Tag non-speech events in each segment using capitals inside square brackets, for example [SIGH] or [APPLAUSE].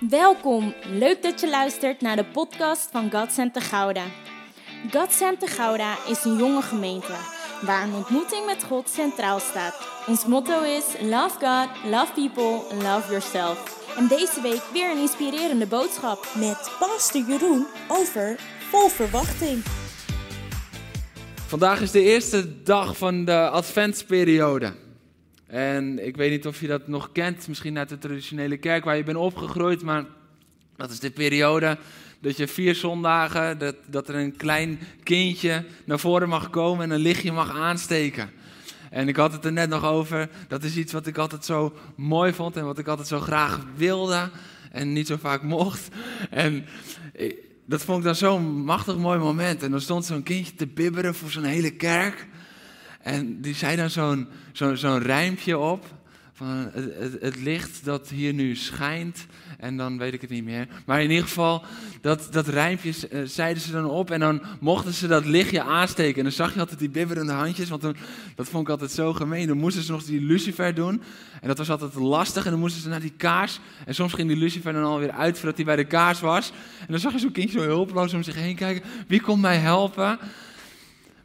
Welkom, leuk dat je luistert naar de podcast van God Center Gouda. God Center Gouda is een jonge gemeente waar een ontmoeting met God centraal staat. Ons motto is Love God, Love People, Love Yourself. En deze week weer een inspirerende boodschap. met Pastor Jeroen over vol verwachting. Vandaag is de eerste dag van de adventsperiode. En ik weet niet of je dat nog kent, misschien uit de traditionele kerk waar je bent opgegroeid, maar dat is de periode dat je vier zondagen, dat, dat er een klein kindje naar voren mag komen en een lichtje mag aansteken. En ik had het er net nog over, dat is iets wat ik altijd zo mooi vond en wat ik altijd zo graag wilde en niet zo vaak mocht. En dat vond ik dan zo'n machtig mooi moment. En dan stond zo'n kindje te bibberen voor zo'n hele kerk. En die zei dan zo'n zo'n zo'n rijmpje op. Van het, het, licht dat hier nu schijnt. En dan weet ik het niet meer. Maar in ieder geval, dat, dat rijmpje eh, zeiden ze dan op. En dan mochten ze dat lichtje aansteken. En dan zag je altijd die bibberende handjes. Want dan, dat vond ik altijd zo gemeen. Dan moesten ze nog die lucifer doen. En dat was altijd lastig. En dan moesten ze naar die kaars. En soms ging die lucifer dan alweer uit voordat hij bij de kaars was. En dan zag je zo'n kindje zo hulpeloos om zich heen kijken. Wie kon mij helpen?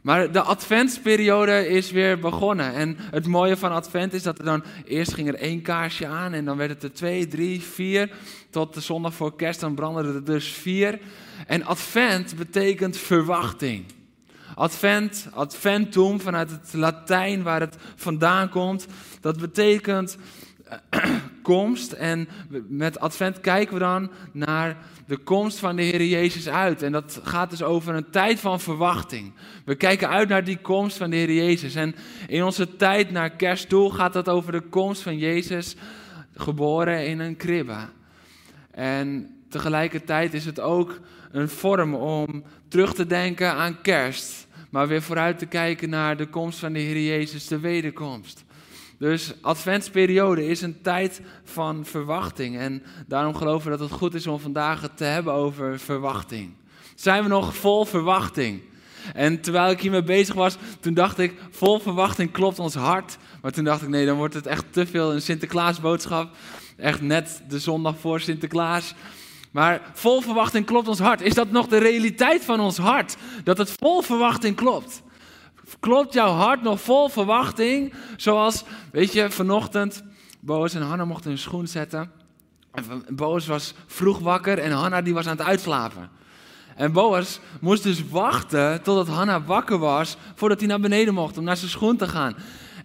Maar de adventsperiode is weer begonnen. En het mooie van advent is dat er dan eerst ging er één kaarsje aan en dan werd het er twee, drie, vier. Tot de zondag voor kerst, dan brandden er dus vier. En advent betekent verwachting. Advent, adventum vanuit het Latijn waar het vandaan komt, dat betekent [CLEARS THROAT] komst. En met advent kijken we dan naar de komst van de Heer Jezus uit. En dat gaat dus over een tijd van verwachting. We kijken uit naar die komst van de Heer Jezus. En in onze tijd naar kerst toe gaat dat over de komst van Jezus, geboren in een kribbe. En tegelijkertijd is het ook een vorm om terug te denken aan kerst. Maar weer vooruit te kijken naar de komst van de Heer Jezus, de wederkomst. Dus adventsperiode is een tijd van verwachting. En daarom geloven we dat het goed is om vandaag te hebben over verwachting. Zijn we nog vol verwachting? En terwijl ik hiermee bezig was, toen dacht ik, vol verwachting klopt ons hart. Maar toen dacht ik, nee, dan wordt het echt te veel een Sinterklaasboodschap. Echt net de zondag voor Sinterklaas. Maar vol verwachting klopt ons hart. Is dat nog de realiteit van ons hart? Dat het vol verwachting klopt? Klopt jouw hart nog vol verwachting? Zoals, weet je, vanochtend, Boas en Hanna mochten hun schoen zetten. En Boas was vroeg wakker en Hanna die was aan het uitslapen. En Boas moest dus wachten totdat Hanna wakker was voordat hij naar beneden mocht om naar zijn schoen te gaan.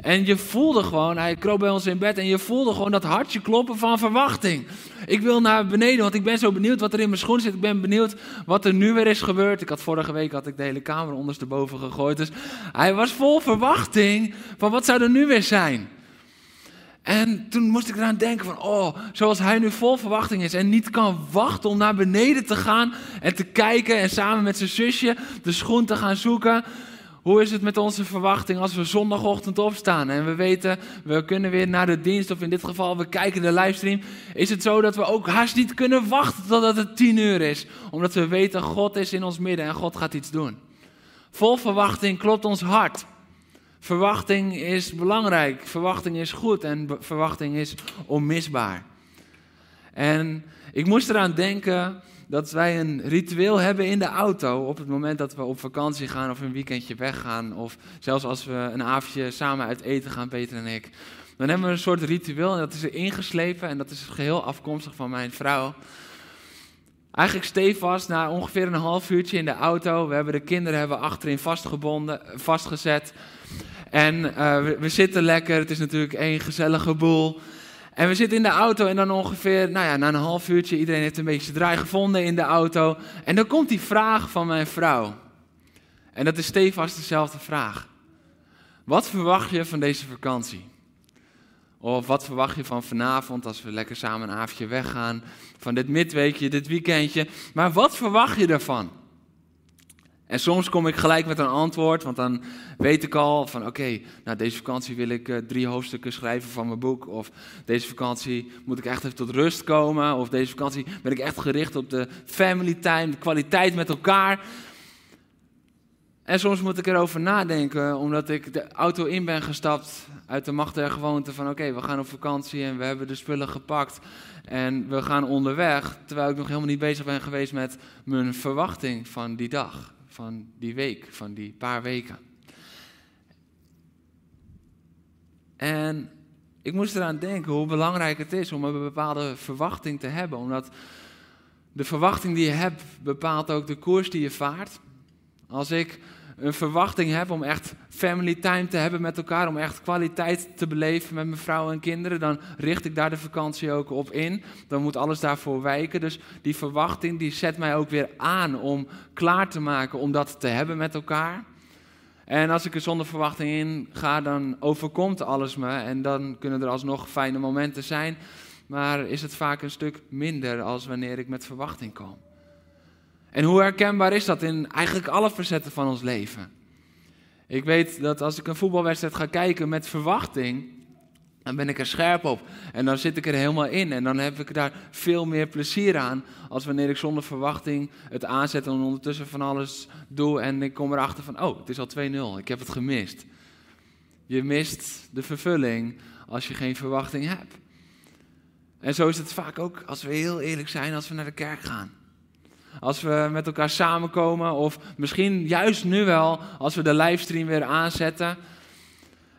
En je voelde gewoon, hij kroop bij ons in bed en je voelde gewoon dat hartje kloppen van verwachting. Ik wil naar beneden, want ik ben zo benieuwd wat er in mijn schoen zit. Ik ben benieuwd wat er nu weer is gebeurd. Ik had vorige week had ik de hele kamer ondersteboven gegooid. Dus hij was vol verwachting van wat zou er nu weer zijn. En toen moest ik eraan denken van, oh, zoals hij nu vol verwachting is en niet kan wachten om naar beneden te gaan en te kijken en samen met zijn zusje de schoen te gaan zoeken. Hoe is het met onze verwachting als we zondagochtend opstaan en we weten, we kunnen weer naar de dienst of in dit geval we kijken de livestream. Is het zo dat we ook haast niet kunnen wachten totdat het tien uur is, omdat we weten God is in ons midden en God gaat iets doen. Vol verwachting klopt ons hart. Verwachting is belangrijk, verwachting is goed en verwachting is onmisbaar. En ik moest eraan denken dat wij een ritueel hebben in de auto op het moment dat we op vakantie gaan of een weekendje weggaan. Of zelfs als we een avondje samen uit eten gaan, Peter en ik. Dan hebben we een soort ritueel en dat is er ingeslepen en dat is geheel afkomstig van mijn vrouw. Eigenlijk stevast na ongeveer een half uurtje in de auto. We hebben de kinderen hebben achterin vastgebonden, vastgezet. En eh, we, we zitten lekker. Het is natuurlijk één gezellige boel. En we zitten in de auto en dan ongeveer, nou ja, na een half uurtje, iedereen heeft een beetje draai gevonden in de auto. En dan komt die vraag van mijn vrouw. En dat is stevast dezelfde vraag. Wat verwacht je van deze vakantie? Of wat verwacht je van vanavond als we lekker samen een avondje weggaan? Van dit midweekje, dit weekendje. Maar wat verwacht je ervan? En soms kom ik gelijk met een antwoord, want dan weet ik al van oké, nou deze vakantie wil ik eh, drie hoofdstukken schrijven van mijn boek. Of deze vakantie moet ik echt even tot rust komen. Of deze vakantie ben ik echt gericht op de family time, de kwaliteit met elkaar. En soms moet ik erover nadenken, omdat ik de auto in ben gestapt uit de macht der gewoonte van oké, we gaan op vakantie en we hebben de spullen gepakt en we gaan onderweg, terwijl ik nog helemaal niet bezig ben geweest met mijn verwachting van die dag, van die week, van die paar weken. En ik moest eraan denken hoe belangrijk het is om een bepaalde verwachting te hebben, omdat de verwachting die je hebt bepaalt ook de koers die je vaart. Als ik een verwachting heb om echt family time te hebben met elkaar, om echt kwaliteit te beleven met mijn vrouw en kinderen, dan richt ik daar de vakantie ook op in. Dan moet alles daarvoor wijken. Dus die verwachting die zet mij ook weer aan om klaar te maken om dat te hebben met elkaar. En als ik er zonder verwachting in ga, dan overkomt alles me en dan kunnen er alsnog fijne momenten zijn. Maar is het vaak een stuk minder als wanneer ik met verwachting kom. En hoe herkenbaar is dat in eigenlijk alle facetten van ons leven? Ik weet dat als ik een voetbalwedstrijd ga kijken met verwachting, dan ben ik er scherp op. En dan zit ik er helemaal in. En dan heb ik daar veel meer plezier aan. Als wanneer ik zonder verwachting het aanzet en ondertussen van alles doe. En ik kom erachter van, oh, het is al 2-0. Ik heb het gemist. Je mist de vervulling als je geen verwachting hebt. En zo is het vaak ook als we heel eerlijk zijn als we naar de kerk gaan. Als we met elkaar samenkomen, of misschien juist nu wel, als we de livestream weer aanzetten.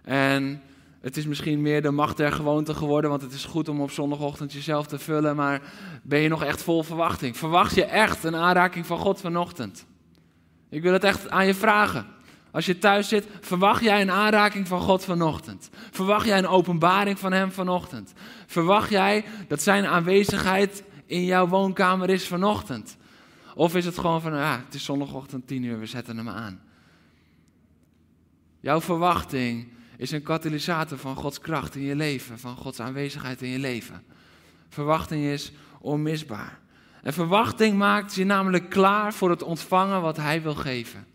En het is misschien meer de macht der gewoonte geworden, want het is goed om op zondagochtend jezelf te vullen. Maar ben je nog echt vol verwachting? Verwacht je echt een aanraking van God vanochtend? Ik wil het echt aan je vragen. Als je thuis zit, verwacht jij een aanraking van God vanochtend? Verwacht jij een openbaring van Hem vanochtend? Verwacht jij dat Zijn aanwezigheid in jouw woonkamer is vanochtend? Of is het gewoon van, ja, het is zondagochtend 10 uur, we zetten hem aan. Jouw verwachting is een katalysator van Gods kracht in je leven, van Gods aanwezigheid in je leven. Verwachting is onmisbaar. En verwachting maakt je namelijk klaar voor het ontvangen wat Hij wil geven.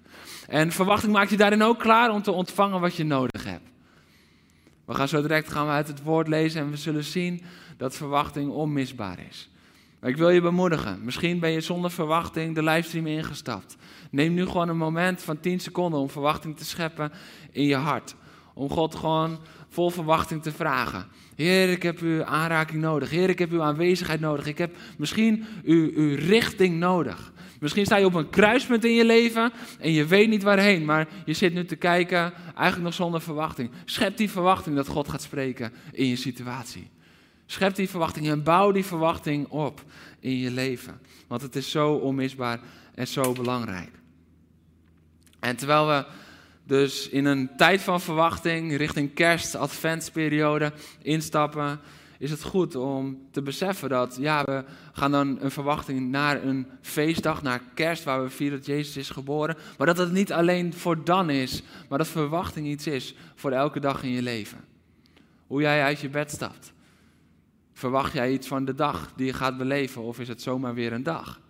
En verwachting maakt je daarin ook klaar om te ontvangen wat je nodig hebt. We gaan zo direct gaan we uit het woord lezen en we zullen zien dat verwachting onmisbaar is. Ik wil je bemoedigen. Misschien ben je zonder verwachting de livestream ingestapt. Neem nu gewoon een moment van 10 seconden om verwachting te scheppen in je hart. Om God gewoon vol verwachting te vragen. Heer, ik heb uw aanraking nodig. Heer, ik heb uw aanwezigheid nodig. Ik heb misschien uw, uw richting nodig. Misschien sta je op een kruispunt in je leven en je weet niet waarheen, maar je zit nu te kijken, eigenlijk nog zonder verwachting. Schep die verwachting dat God gaat spreken in je situatie. Schep die verwachting en bouw die verwachting op in je leven. Want het is zo onmisbaar en zo belangrijk. En terwijl we dus in een tijd van verwachting richting kerst, adventsperiode instappen, is het goed om te beseffen dat ja, we gaan dan een verwachting naar een feestdag, naar kerst, waar we vieren dat Jezus is geboren. Maar dat het niet alleen voor dan is, maar dat verwachting iets is voor elke dag in je leven. Hoe jij uit je bed stapt. Verwacht jij iets van de dag die je gaat beleven of is het zomaar weer een dag?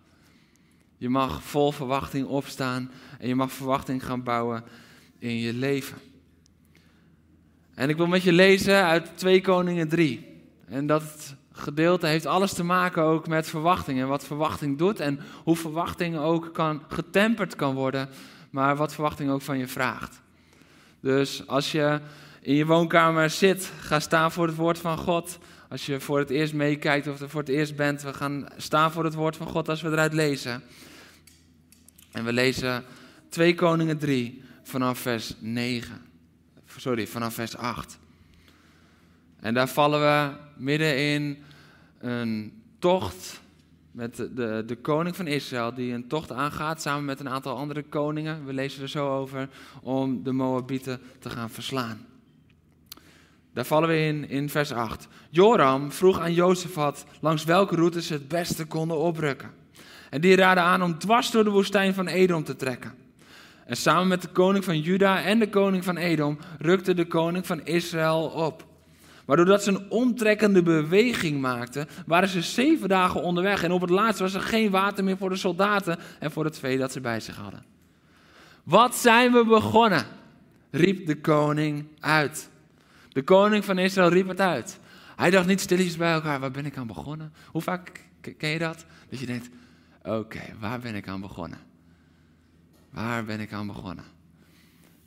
Je mag vol verwachting opstaan en je mag verwachting gaan bouwen in je leven. En ik wil met je lezen uit 2 Koningen 3. En dat gedeelte heeft alles te maken ook met verwachting en wat verwachting doet en hoe verwachting ook kan, getemperd kan worden, maar wat verwachting ook van je vraagt. Dus als je in je woonkamer zit, ga staan voor het woord van God. Als je voor het eerst meekijkt of er voor het eerst bent, we gaan staan voor het woord van God als we eruit lezen. En we lezen 2 Koningen 3 vanaf vers 9. Sorry, vanaf vers 8. En daar vallen we midden in een tocht met de, de, de, koning van Israël, die een tocht aangaat samen met een aantal andere koningen. We lezen er zo over om de Moabieten te gaan verslaan. Daar vallen we in, in vers 8. Joram vroeg aan Jozefat langs welke route ze het beste konden oprukken. En die raadde aan om dwars door de woestijn van Edom te trekken. En samen met de koning van Juda en de koning van Edom rukte de koning van Israël op. Maar doordat ze een omtrekkende beweging maakten, waren ze zeven dagen onderweg. En op het laatst was er geen water meer voor de soldaten en voor het vee dat ze bij zich hadden. Wat zijn we begonnen? riep de koning uit. De koning van Israël riep het uit. Hij dacht niet stilletjes bij elkaar, waar ben ik aan begonnen? Hoe vaak ken je dat? Dat je denkt, oké, waar ben ik aan begonnen? Waar ben ik aan begonnen?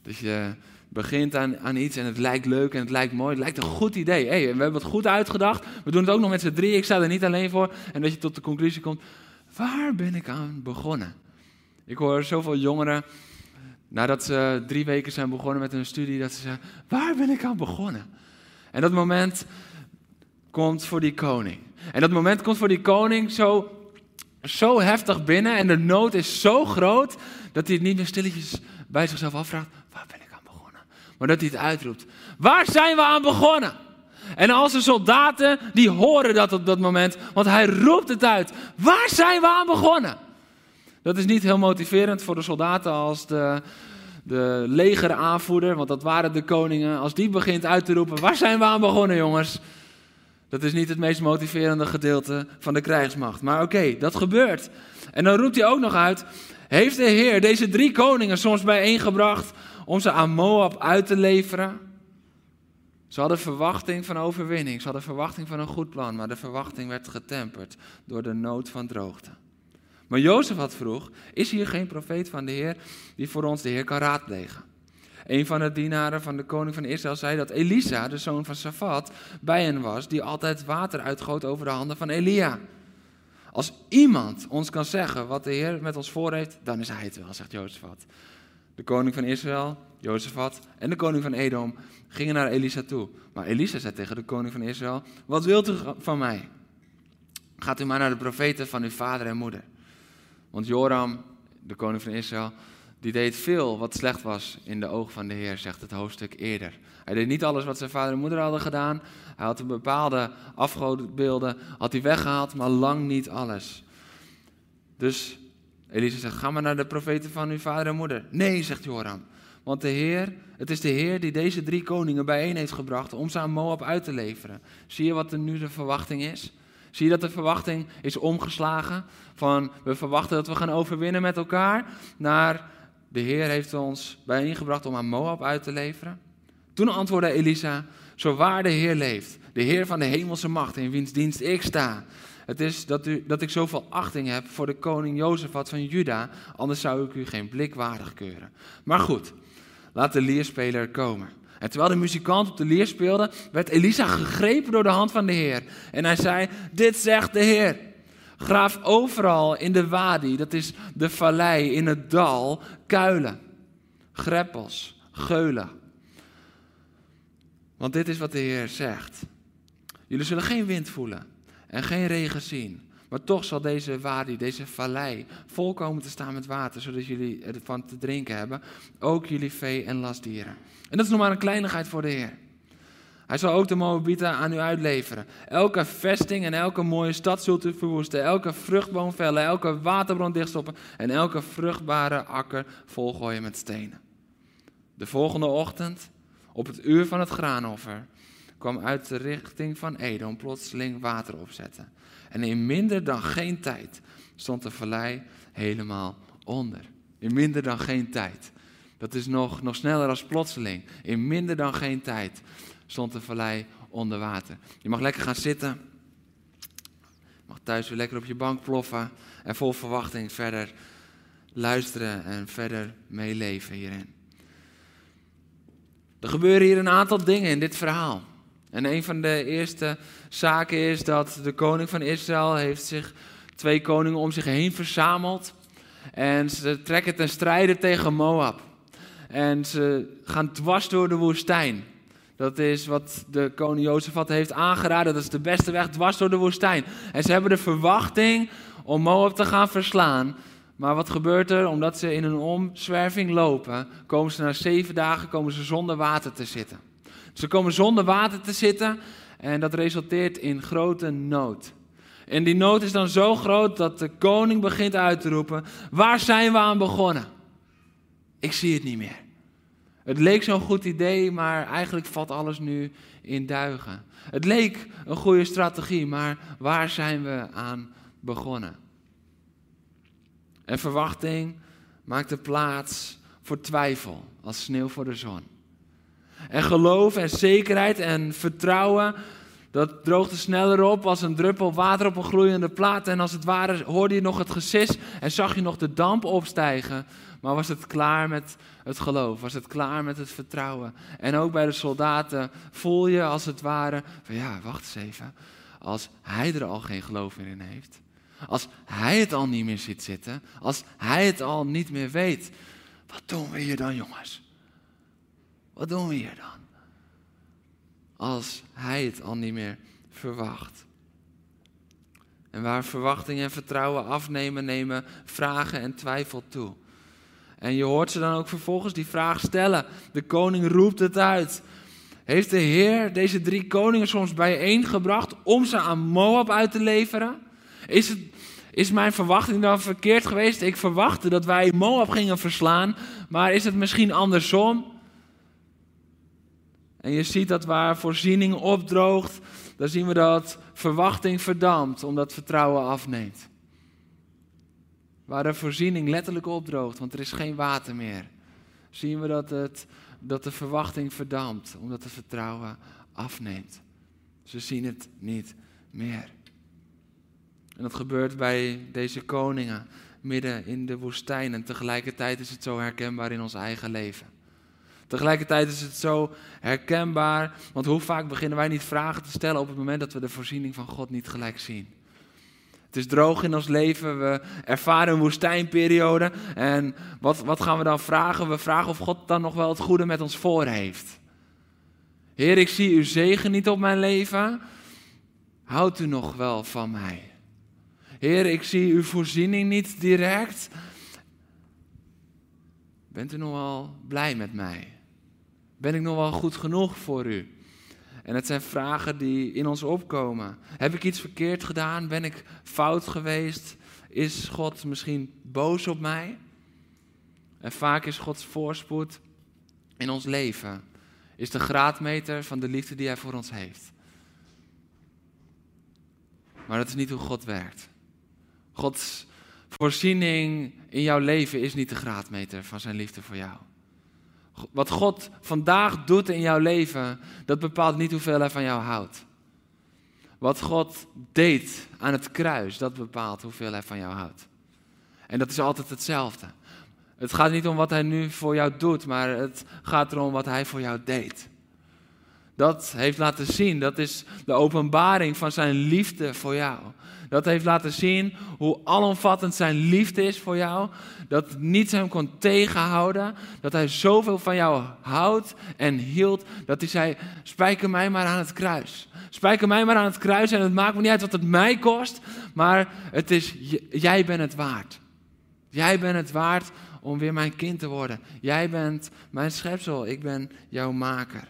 Dus je begint aan, aan iets en het lijkt leuk en het lijkt mooi. Het lijkt een goed idee. Hey, we hebben het goed uitgedacht. We doen het ook nog met z'n drie. Ik sta er niet alleen voor. En dat je tot de conclusie komt, waar ben ik aan begonnen? Ik hoor zoveel jongeren, nadat ze drie weken zijn begonnen met hun studie, dat ze zeggen, waar ben ik aan begonnen? En dat moment komt voor die koning. En dat moment komt voor die koning zo, zo heftig binnen en de nood is zo groot dat hij het niet meer stilletjes bij zichzelf afvraagt, waar ben ik aan begonnen? Maar dat hij het uitroept, waar zijn we aan begonnen? En als de soldaten, die horen dat op dat moment, want hij roept het uit, waar zijn we aan begonnen? Dat is niet heel motiverend voor de soldaten als de, de legeraanvoerder, want dat waren de koningen, als die begint uit te roepen, waar zijn we aan begonnen jongens? Dat is niet het meest motiverende gedeelte van de krijgsmacht. Maar oké, dat gebeurt. En dan roept hij ook nog uit: Heeft de Heer deze drie koningen soms bijeengebracht om ze aan Moab uit te leveren? Ze hadden verwachting van overwinning, ze hadden verwachting van een goed plan, maar de verwachting werd getemperd door de nood van droogte. Maar Jozef had vroeg: Is hier geen profeet van de Heer die voor ons de Heer kan raadplegen? Een van de dienaren van de koning van Israël zei dat Elisa, de zoon van Safat, bij hen was, die altijd water uitgoot over de handen van Elia. Als iemand ons kan zeggen wat de Heer met ons voor heeft, dan is hij het wel, zegt Jozefat. De koning van Israël, Jozefat en de koning van Edom gingen naar Elisa toe. Maar Elisa zei tegen de koning van Israël, wat wilt u van mij? Gaat u maar naar de profeten van uw vader en moeder. Want Joram, de koning van Israël, die deed veel wat slecht was in de ogen van de Heer, zegt het hoofdstuk eerder. Hij deed niet alles wat zijn vader en moeder hadden gedaan. Hij had een bepaalde afgodenbeelden had hij weggehaald, maar lang niet alles. Dus Elisa zegt, ga maar naar de profeten van uw vader en moeder. Nee, zegt Joram. Want de Heer, het is de Heer die deze drie koningen bijeen heeft gebracht om ze aan Moab uit te leveren. Zie je wat er nu de verwachting is? Zie je dat de verwachting is omgeslagen? Van we verwachten dat we gaan overwinnen met elkaar, naar de Heer heeft ons bijeengebracht om aan Moab uit te leveren. Toen antwoordde Elisa, zo waar de Heer leeft, de Heer van de hemelse macht, in wiens dienst ik sta. Het is dat, u, dat ik zoveel achting heb voor de koning Jozefat van Juda, anders zou ik u geen blik waardig keuren. Maar goed, laat de leerspeler komen. En terwijl de muzikant op de leer speelde, werd Elisa gegrepen door de hand van de Heer. En hij zei, dit zegt de Heer. Graaf overal in de wadi, dat is de vallei, in het dal, kuilen, greppels, geulen. Want dit is wat de Heer zegt. Jullie zullen geen wind voelen en geen regen zien. Maar toch zal deze wadi, deze vallei, volkomen te staan met water, zodat jullie ervan te drinken hebben. Ook jullie vee en lastdieren. En dat is nog maar een kleinigheid voor de Heer. Hij zal ook de Moabieten aan u uitleveren. Elke vesting en elke mooie stad zult u verwoesten. Elke vruchtboom vellen, elke waterbron dichtstoppen en elke vruchtbare akker volgooien met stenen. De volgende ochtend, op het uur van het graanoffer, kwam uit de richting van Edom plotseling water opzetten. En in minder dan geen tijd stond de vallei helemaal onder. In minder dan geen tijd. Dat is nog, nog sneller als plotseling. In minder dan geen tijd stond de vallei onder water. Je mag lekker gaan zitten. Je mag thuis weer lekker op je bank ploffen. En vol verwachting verder luisteren en verder meeleven hierin. Er gebeuren hier een aantal dingen in dit verhaal. En een van de eerste zaken is dat de koning van Israël heeft zich twee koningen om zich heen verzameld. En ze trekken ten strijde tegen Moab. En ze gaan dwars door de woestijn. Dat is wat de koning Jozefat heeft aangeraden. Dat is de beste weg dwars door de woestijn. En ze hebben de verwachting om Moab te gaan verslaan. Maar wat gebeurt er? Omdat ze in een omzwerving lopen, komen ze na zeven dagen komen ze zonder water te zitten. Ze komen zonder water te zitten en dat resulteert in grote nood. En die nood is dan zo groot dat de koning begint uit te roepen: Waar zijn we aan begonnen? Ik zie het niet meer. Het leek zo'n goed idee, maar eigenlijk valt alles nu in duigen. Het leek een goede strategie, maar waar zijn we aan begonnen? En verwachting maakte plaats voor twijfel als sneeuw voor de zon. En geloof en zekerheid en vertrouwen, dat droogde sneller op als een druppel water op een gloeiende plaat. En als het ware hoorde je nog het gesis en zag je nog de damp opstijgen. Maar was het klaar met het geloof? Was het klaar met het vertrouwen? En ook bij de soldaten voel je als het ware van ja, wacht eens even. Als hij er al geen geloof meer in heeft. Als hij het al niet meer ziet zitten. Als hij het al niet meer weet. Wat doen we hier dan jongens? Wat doen we hier dan? Als hij het al niet meer verwacht. En waar verwachting en vertrouwen afnemen, nemen vragen en twijfel toe. En je hoort ze dan ook vervolgens die vraag stellen. De koning roept het uit. Heeft de Heer deze drie koningen soms bijeengebracht om ze aan Moab uit te leveren? Is, het, is mijn verwachting dan verkeerd geweest? Ik verwachtte dat wij Moab gingen verslaan, maar is het misschien andersom? En je ziet dat waar voorziening opdroogt, dan zien we dat verwachting verdampt, omdat vertrouwen afneemt. Waar de voorziening letterlijk opdroogt, want er is geen water meer, zien we dat, het, dat de verwachting verdampt, omdat het vertrouwen afneemt. Ze zien het niet meer. En dat gebeurt bij deze koningen midden in de woestijn. En tegelijkertijd is het zo herkenbaar in ons eigen leven. Tegelijkertijd is het zo herkenbaar, want hoe vaak beginnen wij niet vragen te stellen op het moment dat we de voorziening van God niet gelijk zien? Het is droog in ons leven, we ervaren een woestijnperiode en wat, wat gaan we dan vragen? We vragen of God dan nog wel het goede met ons voor heeft. Heer, ik zie uw zegen niet op mijn leven, houdt u nog wel van mij? Heer, ik zie uw voorziening niet direct, bent u nog wel blij met mij? Ben ik nog wel goed genoeg voor u? En het zijn vragen die in ons opkomen. Heb ik iets verkeerd gedaan? Ben ik fout geweest? Is God misschien boos op mij? En vaak is Gods voorspoed in ons leven is de graadmeter van de liefde die Hij voor ons heeft. Maar dat is niet hoe God werkt. Gods voorziening in jouw leven is niet de graadmeter van Zijn liefde voor jou. Wat God vandaag doet in jouw leven, dat bepaalt niet hoeveel hij van jou houdt. Wat God deed aan het kruis, dat bepaalt hoeveel hij van jou houdt. En dat is altijd hetzelfde. Het gaat niet om wat hij nu voor jou doet, maar het gaat erom wat hij voor jou deed. Dat heeft laten zien, dat is de openbaring van zijn liefde voor jou. Dat heeft laten zien hoe alomvattend zijn liefde is voor jou. Dat niets hem kon tegenhouden. Dat hij zoveel van jou houdt en hield. Dat hij zei: Spijker mij maar aan het kruis. Spijker mij maar aan het kruis. En het maakt me niet uit wat het mij kost. Maar het is, jij bent het waard. Jij bent het waard om weer mijn kind te worden. Jij bent mijn schepsel. Ik ben jouw maker.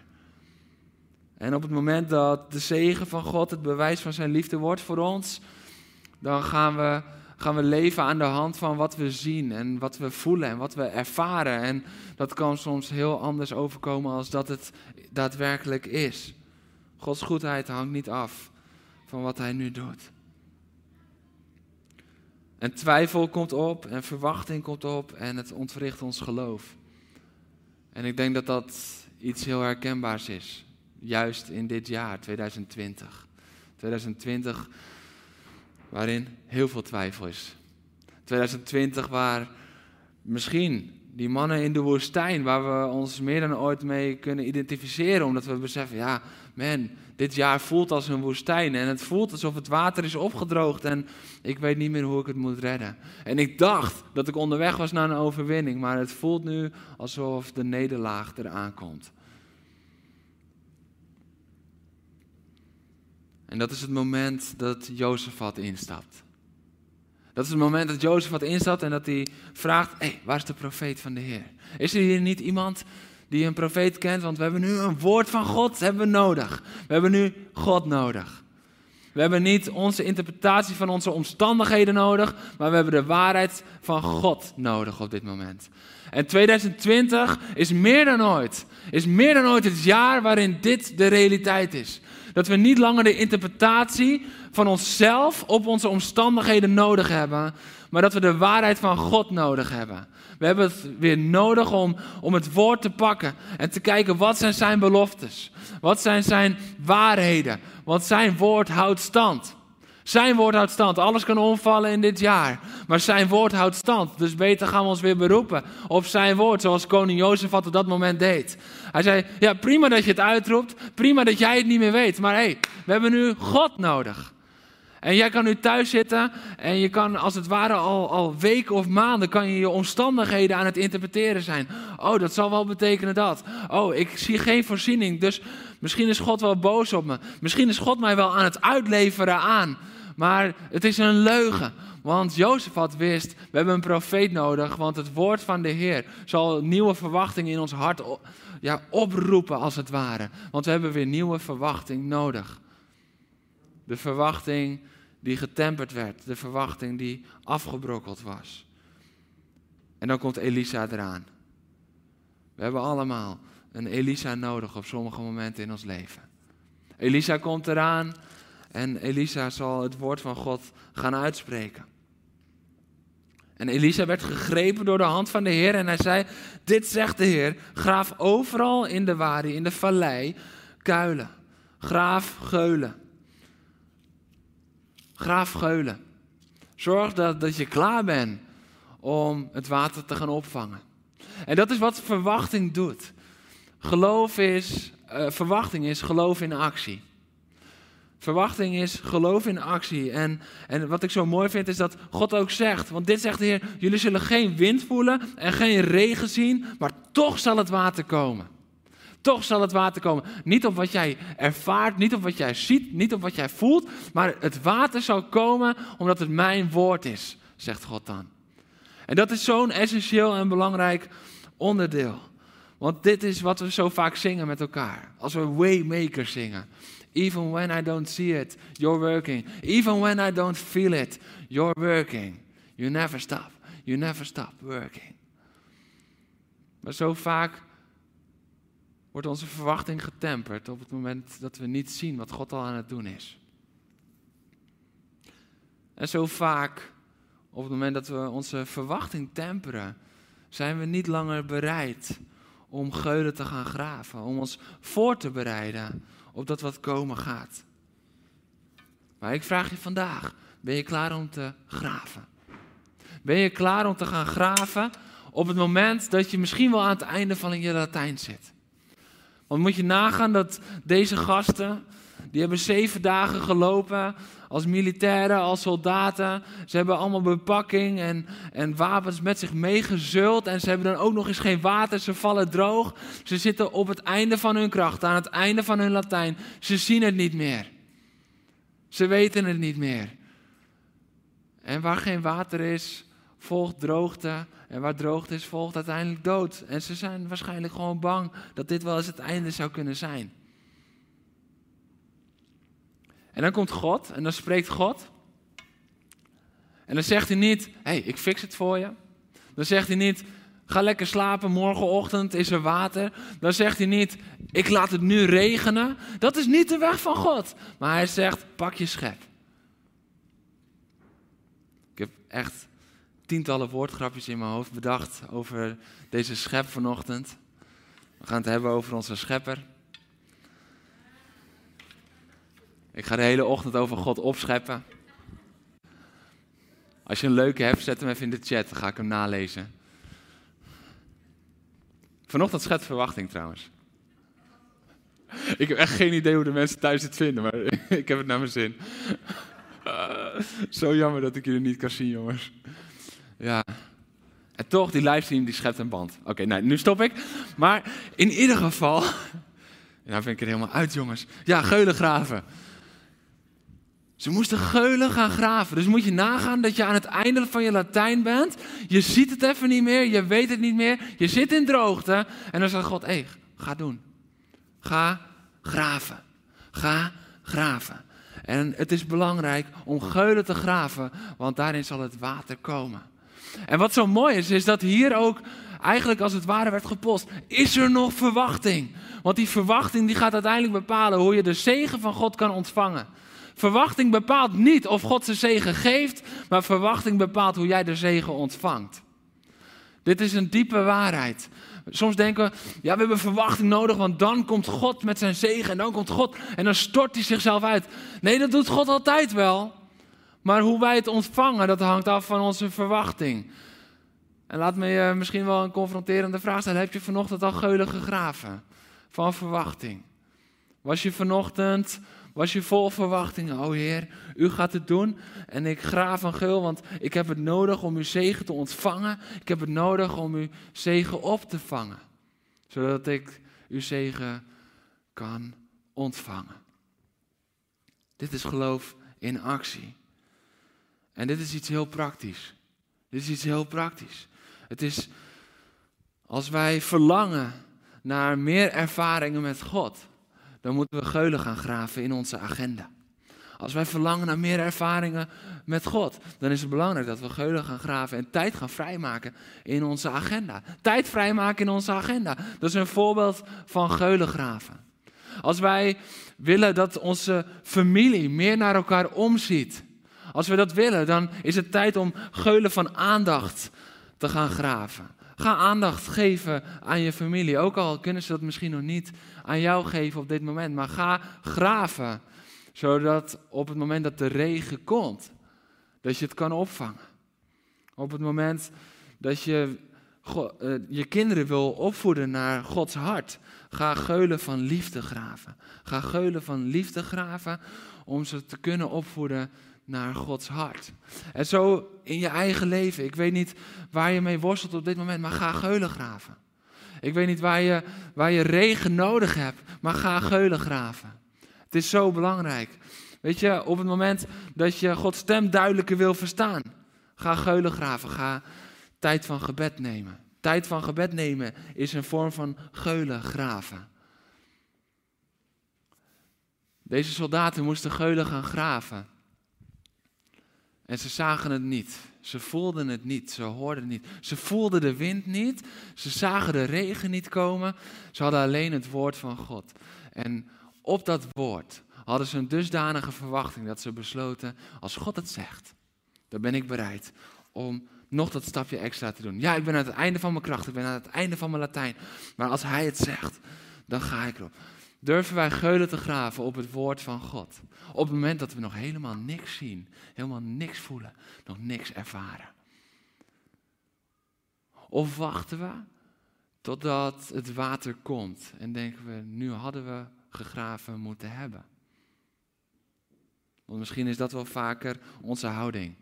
En op het moment dat de zegen van God het bewijs van zijn liefde wordt voor ons, dan gaan we, gaan we leven aan de hand van wat we zien en wat we voelen en wat we ervaren. En dat kan soms heel anders overkomen als dat het daadwerkelijk is. Gods goedheid hangt niet af van wat hij nu doet. En twijfel komt op en verwachting komt op en het ontwricht ons geloof. En ik denk dat dat iets heel herkenbaars is, juist in dit jaar 2020. 2020 waarin heel veel twijfel is. 2020 waar misschien die mannen in de woestijn, waar we ons meer dan ooit mee kunnen identificeren, omdat we beseffen, ja, man, dit jaar voelt als een woestijn en het voelt alsof het water is opgedroogd en ik weet niet meer hoe ik het moet redden. En ik dacht dat ik onderweg was naar een overwinning, maar het voelt nu alsof de nederlaag eraan komt. En dat is het moment dat Jozefat instapt. Dat is het moment dat Jozefat instapt en dat hij vraagt: Hé, hey, waar is de profeet van de Heer? Is er hier niet iemand die een profeet kent? Want we hebben nu een woord van God hebben nodig. We hebben nu God nodig. We hebben niet onze interpretatie van onze omstandigheden nodig, maar we hebben de waarheid van God nodig op dit moment. En 2020 is meer dan ooit, is meer dan ooit het jaar waarin dit de realiteit is. Dat we niet langer de interpretatie van onszelf op onze omstandigheden nodig hebben, maar dat we de waarheid van God nodig hebben. We hebben het weer nodig om, om het woord te pakken en te kijken wat zijn zijn beloftes. Wat zijn zijn waarheden? Want zijn woord houdt stand. Zijn woord houdt stand. Alles kan omvallen in dit jaar. Maar zijn woord houdt stand. Dus beter gaan we ons weer beroepen op zijn woord. Zoals koning Jozef op dat moment deed. Hij zei, ja prima dat je het uitroept. Prima dat jij het niet meer weet. Maar hé, hey, we hebben nu God nodig. En jij kan nu thuis zitten en je kan als het ware al, al weken of maanden kan je je omstandigheden aan het interpreteren zijn. Oh, dat zal wel betekenen dat. Oh, ik zie geen voorziening, dus misschien is God wel boos op me. Misschien is God mij wel aan het uitleveren aan. Maar het is een leugen. Want Jozef had wist, we hebben een profeet nodig, want het woord van de Heer zal nieuwe verwachtingen in ons hart ja, oproepen als het ware. Want we hebben weer nieuwe verwachting nodig. De verwachting die getemperd werd, de verwachting die afgebrokkeld was. En dan komt Elisa eraan. We hebben allemaal een Elisa nodig op sommige momenten in ons leven. Elisa komt eraan en Elisa zal het woord van God gaan uitspreken. En Elisa werd gegrepen door de hand van de Heer en hij zei: Dit zegt de Heer, graaf overal in de wadi, in de vallei, kuilen. Graaf geulen. Graaf geulen. Zorg dat, dat je klaar bent om het water te gaan opvangen. En dat is wat verwachting doet. Geloof is, uh, verwachting is geloof in actie. Verwachting is geloof in actie. En, en wat ik zo mooi vind is dat God ook zegt, want dit zegt de Heer, jullie zullen geen wind voelen en geen regen zien, maar toch zal het water komen. Toch zal het water komen. Niet op wat jij ervaart, niet op wat jij ziet, niet op wat jij voelt, maar het water zal komen omdat het mijn woord is, zegt God dan. En dat is zo'n essentieel en belangrijk onderdeel. Want dit is wat we zo vaak zingen met elkaar. Als we Waymaker zingen. Even when I don't see it, you're working. Even when I don't feel it, you're working. You never stop. You never stop working. Maar zo vaak wordt onze verwachting getemperd op het moment dat we niet zien wat God al aan het doen is. En zo vaak, op het moment dat we onze verwachting temperen, zijn we niet langer bereid om geulen te gaan graven, om ons voor te bereiden op dat wat komen gaat. Maar ik vraag je vandaag, ben je klaar om te graven? Ben je klaar om te gaan graven op het moment dat je misschien wel aan het einde van je Latijn zit? Want moet je nagaan dat deze gasten, die hebben zeven dagen gelopen als militairen, als soldaten. Ze hebben allemaal bepakking en, en wapens met zich meegezult. En ze hebben dan ook nog eens geen water, ze vallen droog. Ze zitten op het einde van hun kracht, aan het einde van hun Latijn. Ze zien het niet meer. Ze weten het niet meer. En waar geen water is, volgt droogte. En waar droogte is, volgt uiteindelijk dood. En ze zijn waarschijnlijk gewoon bang dat dit wel eens het einde zou kunnen zijn. En dan komt God en dan spreekt God. En dan zegt hij niet, hé, hey, ik fix het voor je. Dan zegt hij niet, ga lekker slapen, morgenochtend is er water. Dan zegt hij niet, ik laat het nu regenen. Dat is niet de weg van God. Maar hij zegt, pak je schep. Ik heb echt tientallen woordgrapjes in mijn hoofd bedacht over deze schep vanochtend. We gaan het hebben over onze schepper. Ik ga de hele ochtend over God opscheppen. Als je een leuke hebt, zet hem even in de chat, dan ga ik hem nalezen. Vanochtend schet verwachting trouwens. Ik heb echt geen idee hoe de mensen thuis het vinden, maar [LAUGHS] ik heb het naar mijn zin. [LAUGHS] Zo jammer dat ik jullie niet kan zien, jongens. Ja. En toch, die livestream die schept een band. Oké, nou, nu stop ik. Maar in ieder geval. [LAUGHS] Nou vind ik er helemaal uit, jongens. Ja, geulen graven. Ze moesten geulen gaan graven. Dus moet je nagaan dat je aan het einde van je Latijn bent. Je ziet het even niet meer, je weet het niet meer. Je zit in droogte. En dan zegt God, hé, hey, ga doen. Ga graven. Ga graven. En het is belangrijk om geulen te graven, want daarin zal het water komen. En wat zo mooi is, is dat hier ook eigenlijk als het ware werd gepost. Is er nog verwachting? Want die verwachting die gaat uiteindelijk bepalen hoe je de zegen van God kan ontvangen. Verwachting bepaalt niet of God zijn zegen geeft, maar verwachting bepaalt hoe jij de zegen ontvangt. Dit is een diepe waarheid. Soms denken we, ja, we hebben verwachting nodig, want dan komt God met zijn zegen en dan komt God en dan stort hij zichzelf uit. Nee, dat doet God altijd wel. Maar hoe wij het ontvangen, dat hangt af van onze verwachting. En laat me je misschien wel een confronterende vraag stellen. Heb je vanochtend al geulen gegraven van verwachting? Was je vanochtend, was je vol verwachting? Oh Heer, u gaat het doen en ik graaf een geul, want ik heb het nodig om uw zegen te ontvangen. Ik heb het nodig om uw zegen op te vangen, zodat ik uw zegen kan ontvangen. Dit is geloof in actie. En dit is iets heel praktisch. Dit is iets heel praktisch. Het is als wij verlangen naar meer ervaringen met God, dan moeten we geulen gaan graven in onze agenda. Als wij verlangen naar meer ervaringen met God, dan is het belangrijk dat we geulen gaan graven en tijd gaan vrijmaken in onze agenda. Tijd vrijmaken in onze agenda. Dat is een voorbeeld van geulen graven. Als wij willen dat onze familie meer naar elkaar omziet, als we dat willen, dan is het tijd om geulen van aandacht te gaan graven. Ga aandacht geven aan je familie. Ook al kunnen ze dat misschien nog niet aan jou geven op dit moment. Maar ga graven. Zodat op het moment dat de regen komt, dat je het kan opvangen. Op het moment dat je eh, je kinderen wil opvoeden naar Gods hart. Ga geulen van liefde graven. Ga geulen van liefde graven om ze te kunnen opvoeden naar Gods hart. En zo in je eigen leven. Ik weet niet waar je mee worstelt op dit moment, maar ga geulen graven. Ik weet niet waar je, waar je regen nodig hebt, maar ga geulen graven. Het is zo belangrijk. Weet je, op het moment dat je Gods stem duidelijker wil verstaan, ga geulen graven. Ga tijd van gebed nemen. Tijd van gebed nemen is een vorm van geulen graven. Deze soldaten moesten geulen gaan graven. En ze zagen het niet. Ze voelden het niet. Ze hoorden het niet. Ze voelden de wind niet. Ze zagen de regen niet komen. Ze hadden alleen het woord van God. En op dat woord hadden ze een dusdanige verwachting dat ze besloten: als God het zegt, dan ben ik bereid om nog dat stapje extra te doen. Ja, ik ben aan het einde van mijn kracht. Ik ben aan het einde van mijn Latijn. Maar als Hij het zegt, dan ga ik erop. Durven wij geulen te graven op het woord van God? Op het moment dat we nog helemaal niks zien, helemaal niks voelen, nog niks ervaren. Of wachten we totdat het water komt en denken we, nu hadden we gegraven moeten hebben. Want misschien is dat wel vaker onze houding.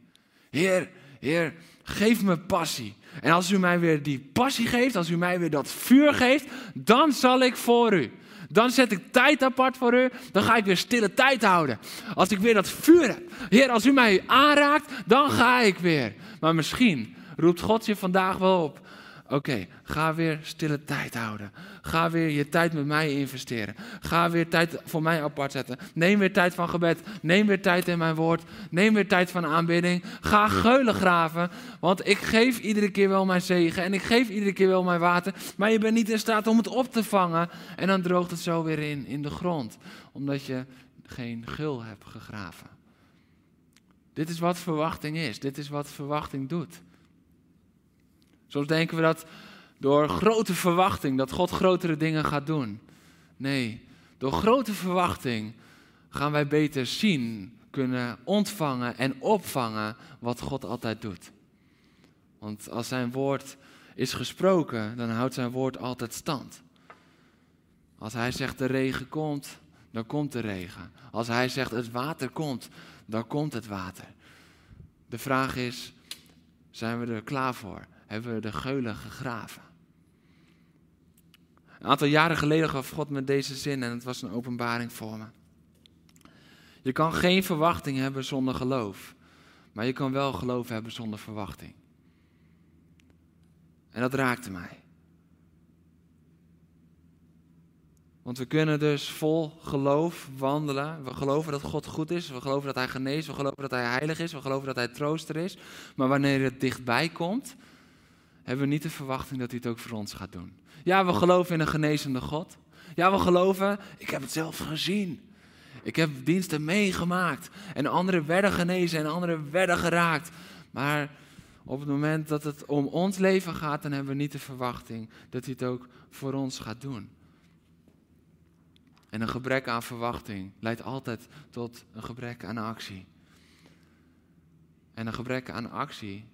Heer, Heer, geef me passie. En als u mij weer die passie geeft, als u mij weer dat vuur geeft, dan zal ik voor u. Dan zet ik tijd apart voor u. Dan ga ik weer stille tijd houden. Als ik weer dat vuur heb. Heer, als u mij aanraakt, dan ga ik weer. Maar misschien roept God je vandaag wel op. Oké, ga weer stille tijd houden. Ga weer je tijd met mij investeren. Ga weer tijd voor mij apart zetten. Neem weer tijd van gebed. Neem weer tijd in mijn woord. Neem weer tijd van aanbidding. Ga geulen graven. Want ik geef iedere keer wel mijn zegen. En ik geef iedere keer wel mijn water. Maar je bent niet in staat om het op te vangen. En dan droogt het zo weer in, in de grond. Omdat je geen gul hebt gegraven. Dit is wat verwachting is. Dit is wat verwachting doet. Soms denken we dat door grote verwachting, dat God grotere dingen gaat doen. Nee, door grote verwachting gaan wij beter zien, kunnen ontvangen en opvangen wat God altijd doet. Want als zijn woord is gesproken, dan houdt zijn woord altijd stand. Als hij zegt de regen komt, dan komt de regen. Als hij zegt het water komt, dan komt het water. De vraag is, zijn we er klaar voor? Hebben we de geulen gegraven. Een aantal jaren geleden gaf God me deze zin en het was een openbaring voor me. Je kan geen verwachting hebben zonder geloof, maar je kan wel geloof hebben zonder verwachting. En dat raakte mij. Want we kunnen dus vol geloof wandelen. We geloven dat God goed is. We geloven dat Hij geneest. We geloven dat Hij heilig is. We geloven dat Hij trooster is. Maar wanneer het dichtbij komt, hebben we niet de verwachting dat hij het ook voor ons gaat doen. Ja, we geloven in een genezende God. Ja, we geloven, ik heb het zelf gezien. Ik heb diensten meegemaakt. En anderen werden genezen en anderen werden geraakt. Maar op het moment dat het om ons leven gaat, dan hebben we niet de verwachting dat hij het ook voor ons gaat doen. En een gebrek aan verwachting leidt altijd tot een gebrek aan actie. En een gebrek aan actie,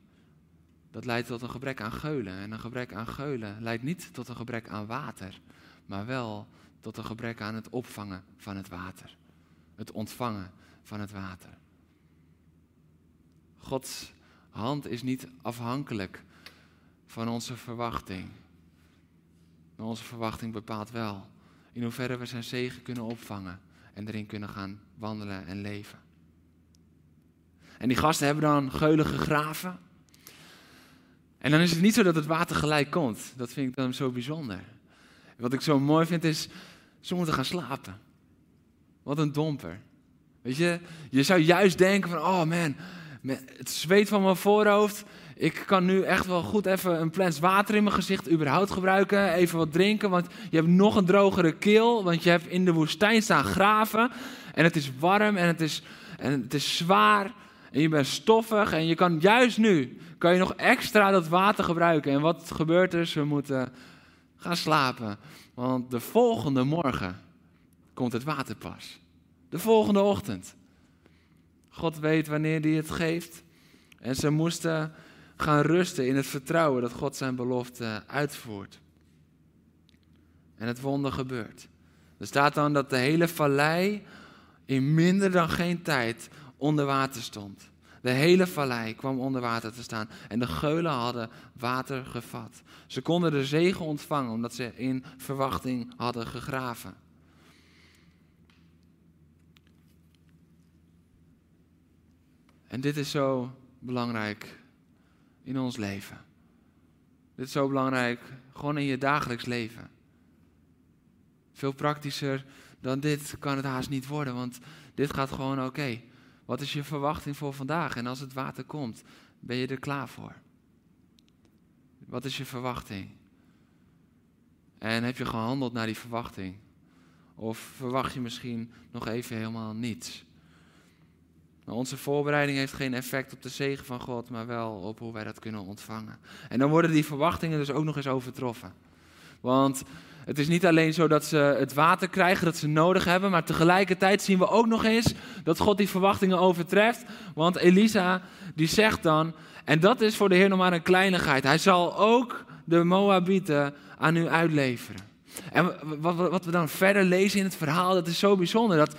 dat leidt tot een gebrek aan geulen. En een gebrek aan geulen leidt niet tot een gebrek aan water, maar wel tot een gebrek aan het opvangen van het water. Het ontvangen van het water. Gods hand is niet afhankelijk van onze verwachting. Maar onze verwachting bepaalt wel in hoeverre we zijn zegen kunnen opvangen en erin kunnen gaan wandelen en leven. En die gasten hebben dan geulen gegraven. En dan is het niet zo dat het water gelijk komt. Dat vind ik dan zo bijzonder. Wat ik zo mooi vind is, ze moeten gaan slapen. Wat een domper. Weet je, je zou juist denken van, oh man, het zweet van mijn voorhoofd. Ik kan nu echt wel goed even een plens water in mijn gezicht überhaupt gebruiken. Even wat drinken, want je hebt nog een drogere keel. Want je hebt in de woestijn staan graven. En het is warm en het is, en het is zwaar. En je bent stoffig. En je kan juist nu, kan je nog extra dat water gebruiken. En wat gebeurt er? Ze moeten gaan slapen. Want de volgende morgen komt het water pas. De volgende ochtend. God weet wanneer hij het geeft. En ze moesten gaan rusten in het vertrouwen dat God zijn belofte uitvoert. En het wonder gebeurt. Er staat dan dat de hele vallei in minder dan geen tijd onder water stond. De hele vallei kwam onder water te staan en de geulen hadden water gevat. Ze konden de zegen ontvangen omdat ze in verwachting hadden gegraven. En dit is zo belangrijk in ons leven. Dit is zo belangrijk gewoon in je dagelijks leven. Veel praktischer dan dit kan het haast niet worden, want dit gaat gewoon oké. Wat is je verwachting voor vandaag? En als het water komt, ben je er klaar voor? Wat is je verwachting? En heb je gehandeld naar die verwachting? Of verwacht je misschien nog even helemaal niets? Onze voorbereiding heeft geen effect op de zegen van God, maar wel op hoe wij dat kunnen ontvangen. En dan worden die verwachtingen dus ook nog eens overtroffen. Want het is niet alleen zo dat ze het water krijgen dat ze nodig hebben, maar tegelijkertijd zien we ook nog eens dat God die verwachtingen overtreft. Want Elisa die zegt dan, en dat is voor de Heer nog maar een kleinigheid, hij zal ook de Moabieten aan u uitleveren. En wat, we dan verder lezen in het verhaal, dat is zo bijzonder, dat,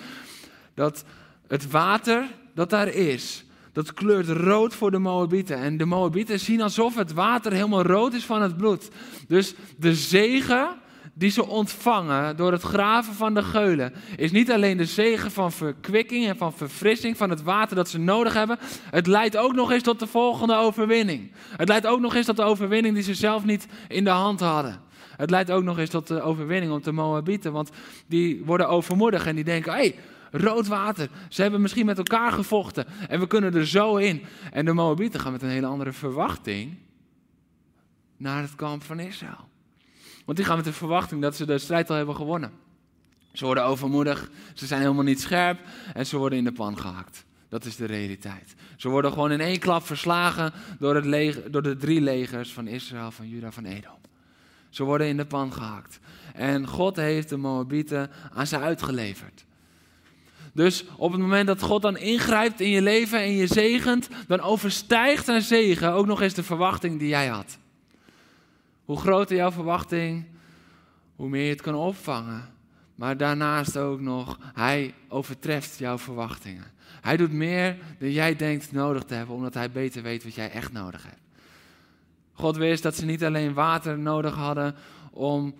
dat het water dat daar is, dat kleurt rood voor de Moabieten. En de Moabieten zien alsof het water helemaal rood is van het bloed. Dus de zegen die ze ontvangen door het graven van de geulen, is niet alleen de zegen van verkwikking en van verfrissing van het water dat ze nodig hebben. Het leidt ook nog eens tot de volgende overwinning. Het leidt ook nog eens tot de overwinning die ze zelf niet in de hand hadden. Het leidt ook nog eens tot de overwinning op de Moabieten, want die worden overmoedig en die denken: hé, hey, rood water. Ze hebben misschien met elkaar gevochten en we kunnen er zo in. En de Moabieten gaan met een hele andere verwachting naar het kamp van Israël. Want die gaan met de verwachting dat ze de strijd al hebben gewonnen. Ze worden overmoedig, ze zijn helemaal niet scherp en ze worden in de pan gehakt. Dat is de realiteit. Ze worden gewoon in één klap verslagen door, het leger, door de drie legers van Israël, van Juda, van Edom. Ze worden in de pan gehakt. En God heeft de Moabieten aan ze uitgeleverd. Dus op het moment dat God dan ingrijpt in je leven en je zegent, dan overstijgt zijn zegen ook nog eens de verwachting die jij had. Hoe groter jouw verwachting, hoe meer je het kan opvangen. Maar daarnaast ook nog, hij overtreft jouw verwachtingen. Hij doet meer dan jij denkt nodig te hebben, omdat hij beter weet wat jij echt nodig hebt. God wist dat ze niet alleen water nodig hadden om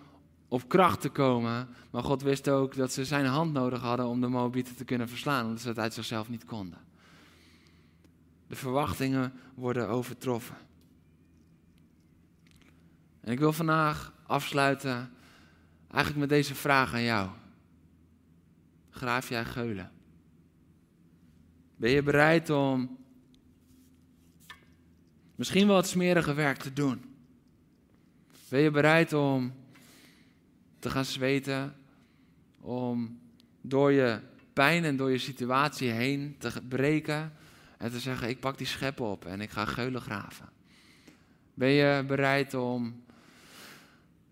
op kracht te komen. Maar God wist ook dat ze zijn hand nodig hadden om de Moabieten te kunnen verslaan, omdat ze het uit zichzelf niet konden. De verwachtingen worden overtroffen. En ik wil vandaag afsluiten eigenlijk met deze vraag aan jou. Graaf jij geulen? Ben je bereid om misschien wel het smerige werk te doen? Ben je bereid om te gaan zweten, om door je pijn en door je situatie heen te breken en te zeggen: Ik pak die schep op en ik ga geulen graven. Ben je bereid om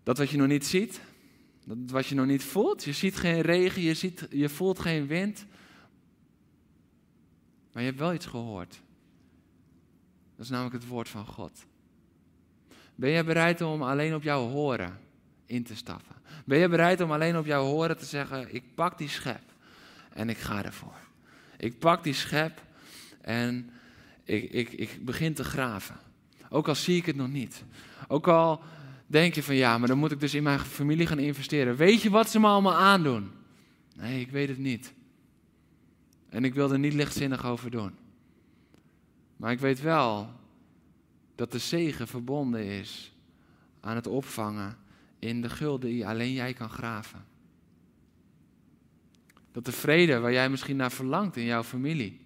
dat wat je nog niet ziet, dat wat je nog niet voelt, je ziet geen regen, je, ziet, je voelt geen wind, maar je hebt wel iets gehoord. Dat is namelijk het woord van God. Ben je bereid om alleen op jouw horen in te stappen? Ben je bereid om alleen op jouw horen te zeggen: Ik pak die schep en ik ga ervoor. Ik pak die schep en ik, ik, ik begin te graven. Ook al zie ik het nog niet. Ook al denk je van ja, maar dan moet ik dus in mijn familie gaan investeren. Weet je wat ze me allemaal aandoen? Nee, ik weet het niet. En ik wil er niet lichtzinnig over doen. Maar ik weet wel dat de zegen verbonden is aan het opvangen in de gulden die alleen jij kan graven. Dat de vrede waar jij misschien naar verlangt in jouw familie,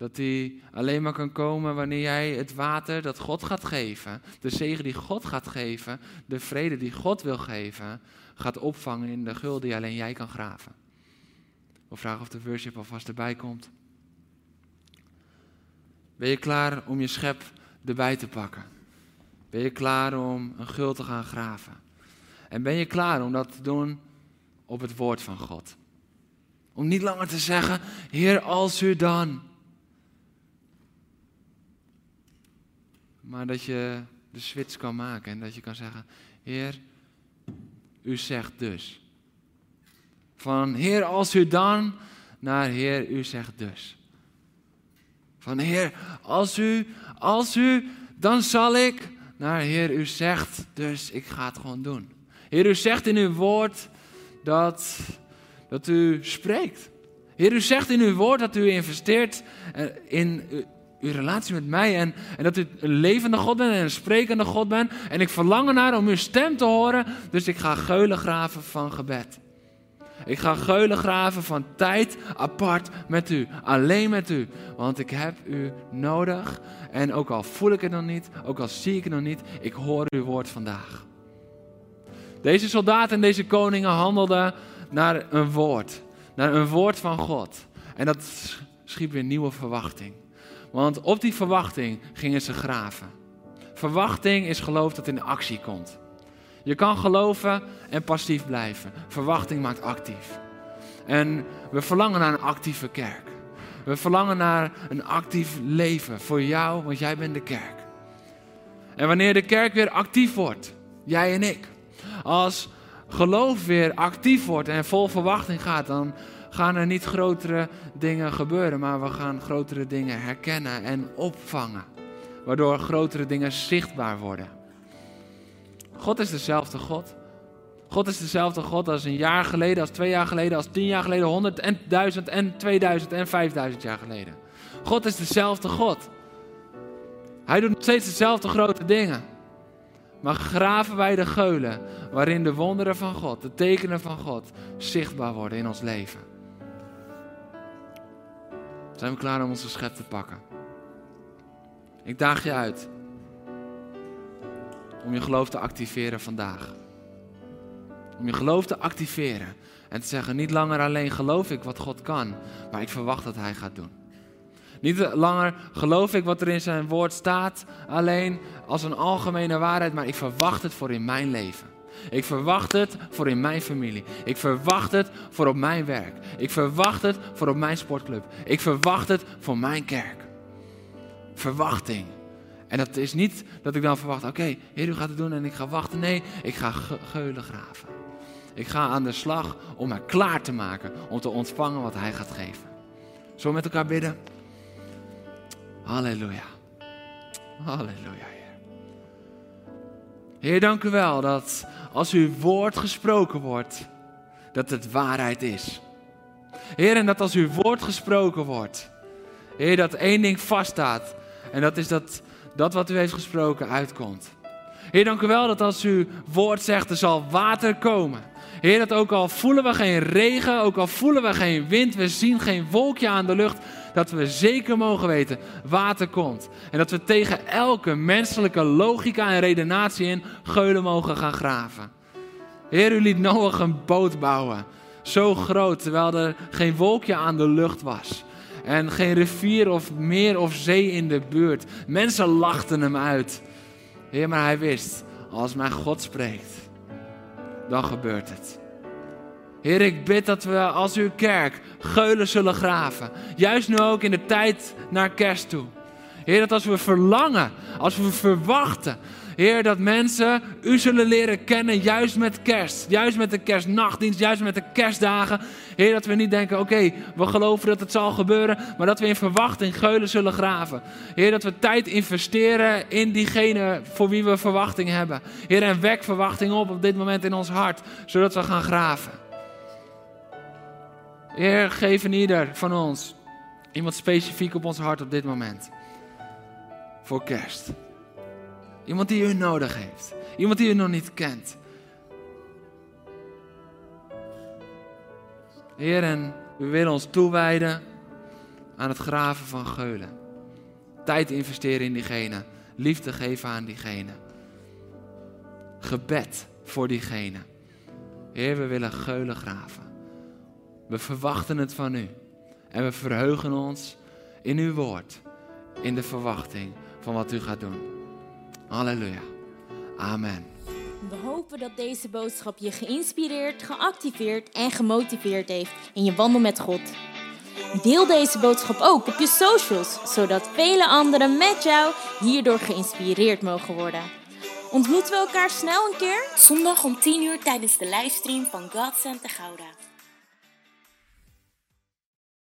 dat die alleen maar kan komen wanneer jij het water dat God gaat geven, de zegen die God gaat geven, de vrede die God wil geven, gaat opvangen in de gulden die alleen jij kan graven. We vragen of de worship alvast erbij komt. Ben je klaar om je schep erbij te pakken? Ben je klaar om een gul te gaan graven? En ben je klaar om dat te doen op het woord van God? Om niet langer te zeggen, Heer, als u dan. Maar dat je de switch kan maken en dat je kan zeggen, Heer, u zegt dus. Van Heer, als u dan, naar Heer, u zegt dus. Van Heer, als u, als u, dan zal ik, naar Heer, u zegt dus, ik ga het gewoon doen. Heer, u zegt in uw woord dat, dat u spreekt. Heer, u zegt in uw woord dat u investeert eh, in uw relatie met mij en, en dat u een levende God bent en een sprekende God bent. En ik verlang ernaar om uw stem te horen, dus ik ga geulen graven van gebed. Ik ga geulen graven van tijd apart met u, alleen met u. Want ik heb u nodig. En ook al voel ik het nog niet, ook al zie ik het nog niet, ik hoor uw woord vandaag. Deze soldaten en deze koningen handelden naar een woord. Naar een woord van God. En dat schiep weer nieuwe verwachting. Want op die verwachting gingen ze graven. Verwachting is geloof dat in actie komt. Je kan geloven en passief blijven. Verwachting maakt actief. En we verlangen naar een actieve kerk. We verlangen naar een actief leven voor jou, want jij bent de kerk. En wanneer de kerk weer actief wordt, jij en ik, als geloof weer actief wordt en vol verwachting gaat, dan gaan er niet grotere dingen gebeuren, maar we gaan grotere dingen herkennen en opvangen. Waardoor grotere dingen zichtbaar worden. God is dezelfde God. God is dezelfde God als een jaar geleden, als twee jaar geleden, als tien jaar geleden, honderd en duizend en tweeduizend en vijfduizend jaar geleden. God is dezelfde God. Hij doet nog steeds dezelfde grote dingen. Maar graven wij de geulen waarin de wonderen van God, de tekenen van God, zichtbaar worden in ons leven. Zijn we klaar om onze schep te pakken? Ik daag je uit om je geloof te activeren vandaag. Om je geloof te activeren en te zeggen, niet langer alleen geloof ik wat God kan, maar ik verwacht dat Hij gaat doen. Niet langer geloof ik wat er in zijn woord staat, alleen als een algemene waarheid, maar ik verwacht het voor in mijn leven. Ik verwacht het voor in mijn familie. Ik verwacht het voor op mijn werk. Ik verwacht het voor op mijn sportclub. Ik verwacht het voor mijn kerk. Verwachting. En dat is niet dat ik dan verwacht, oké, Heer, u gaat het doen en ik ga wachten. Nee, ik ga geulen graven. Ik ga aan de slag om mij klaar te maken om te ontvangen wat Hij gaat geven. We met elkaar bidden? Halleluja. Halleluja, Heer. Dank u wel dat als uw woord gesproken wordt, dat het waarheid is. Heer, en dat als uw woord gesproken wordt, Heer, dat één ding vaststaat. En dat is dat dat wat u heeft gesproken uitkomt. Heer, dank u wel dat als uw woord zegt, er zal water komen. Heer, dat ook al voelen we geen regen, ook al voelen we geen wind, we zien geen wolkje aan de lucht, dat we zeker mogen weten, water komt. En dat we tegen elke menselijke logica en redenatie in geulen mogen gaan graven. Heer, u liet Noach een boot bouwen, zo groot, terwijl er geen wolkje aan de lucht was. En geen rivier of meer of zee in de buurt. Mensen lachten hem uit. Heer, maar hij wist, als mijn God spreekt, dan gebeurt het. Heer, ik bid dat we als uw kerk geulen zullen graven. Juist nu ook in de tijd naar kerst toe. Heer, dat als we verlangen, als we verwachten, Heer, dat mensen u zullen leren kennen, juist met kerst. Juist met de kerstnachtdienst, juist met de kerstdagen. Heer, dat we niet denken, oké, we geloven dat het zal gebeuren, maar dat we in verwachting geulen zullen graven. Heer, dat we tijd investeren in diegene voor wie we verwachting hebben. Heer, en wek verwachting op op dit moment in ons hart, zodat we gaan graven. Heer, geef in ieder van ons iemand specifiek op ons hart op dit moment. Voor kerst. Iemand die u nodig heeft. Iemand die u nog niet kent. Heer, en we willen ons toewijden aan het graven van geulen. Tijd investeren in diegene. Liefde geven aan diegene. Gebed voor diegene. Heer, we willen geulen graven. We verwachten het van u. En we verheugen ons in uw woord. In de verwachting van wat u gaat doen. Halleluja. Amen. We hopen dat deze boodschap je geïnspireerd, geactiveerd en gemotiveerd heeft in je wandel met God. Deel deze boodschap ook op je socials, zodat vele anderen met jou hierdoor geïnspireerd mogen worden. Ontmoeten we elkaar snel een keer? Zondag om 10 uur tijdens de livestream van God Santa Gouda.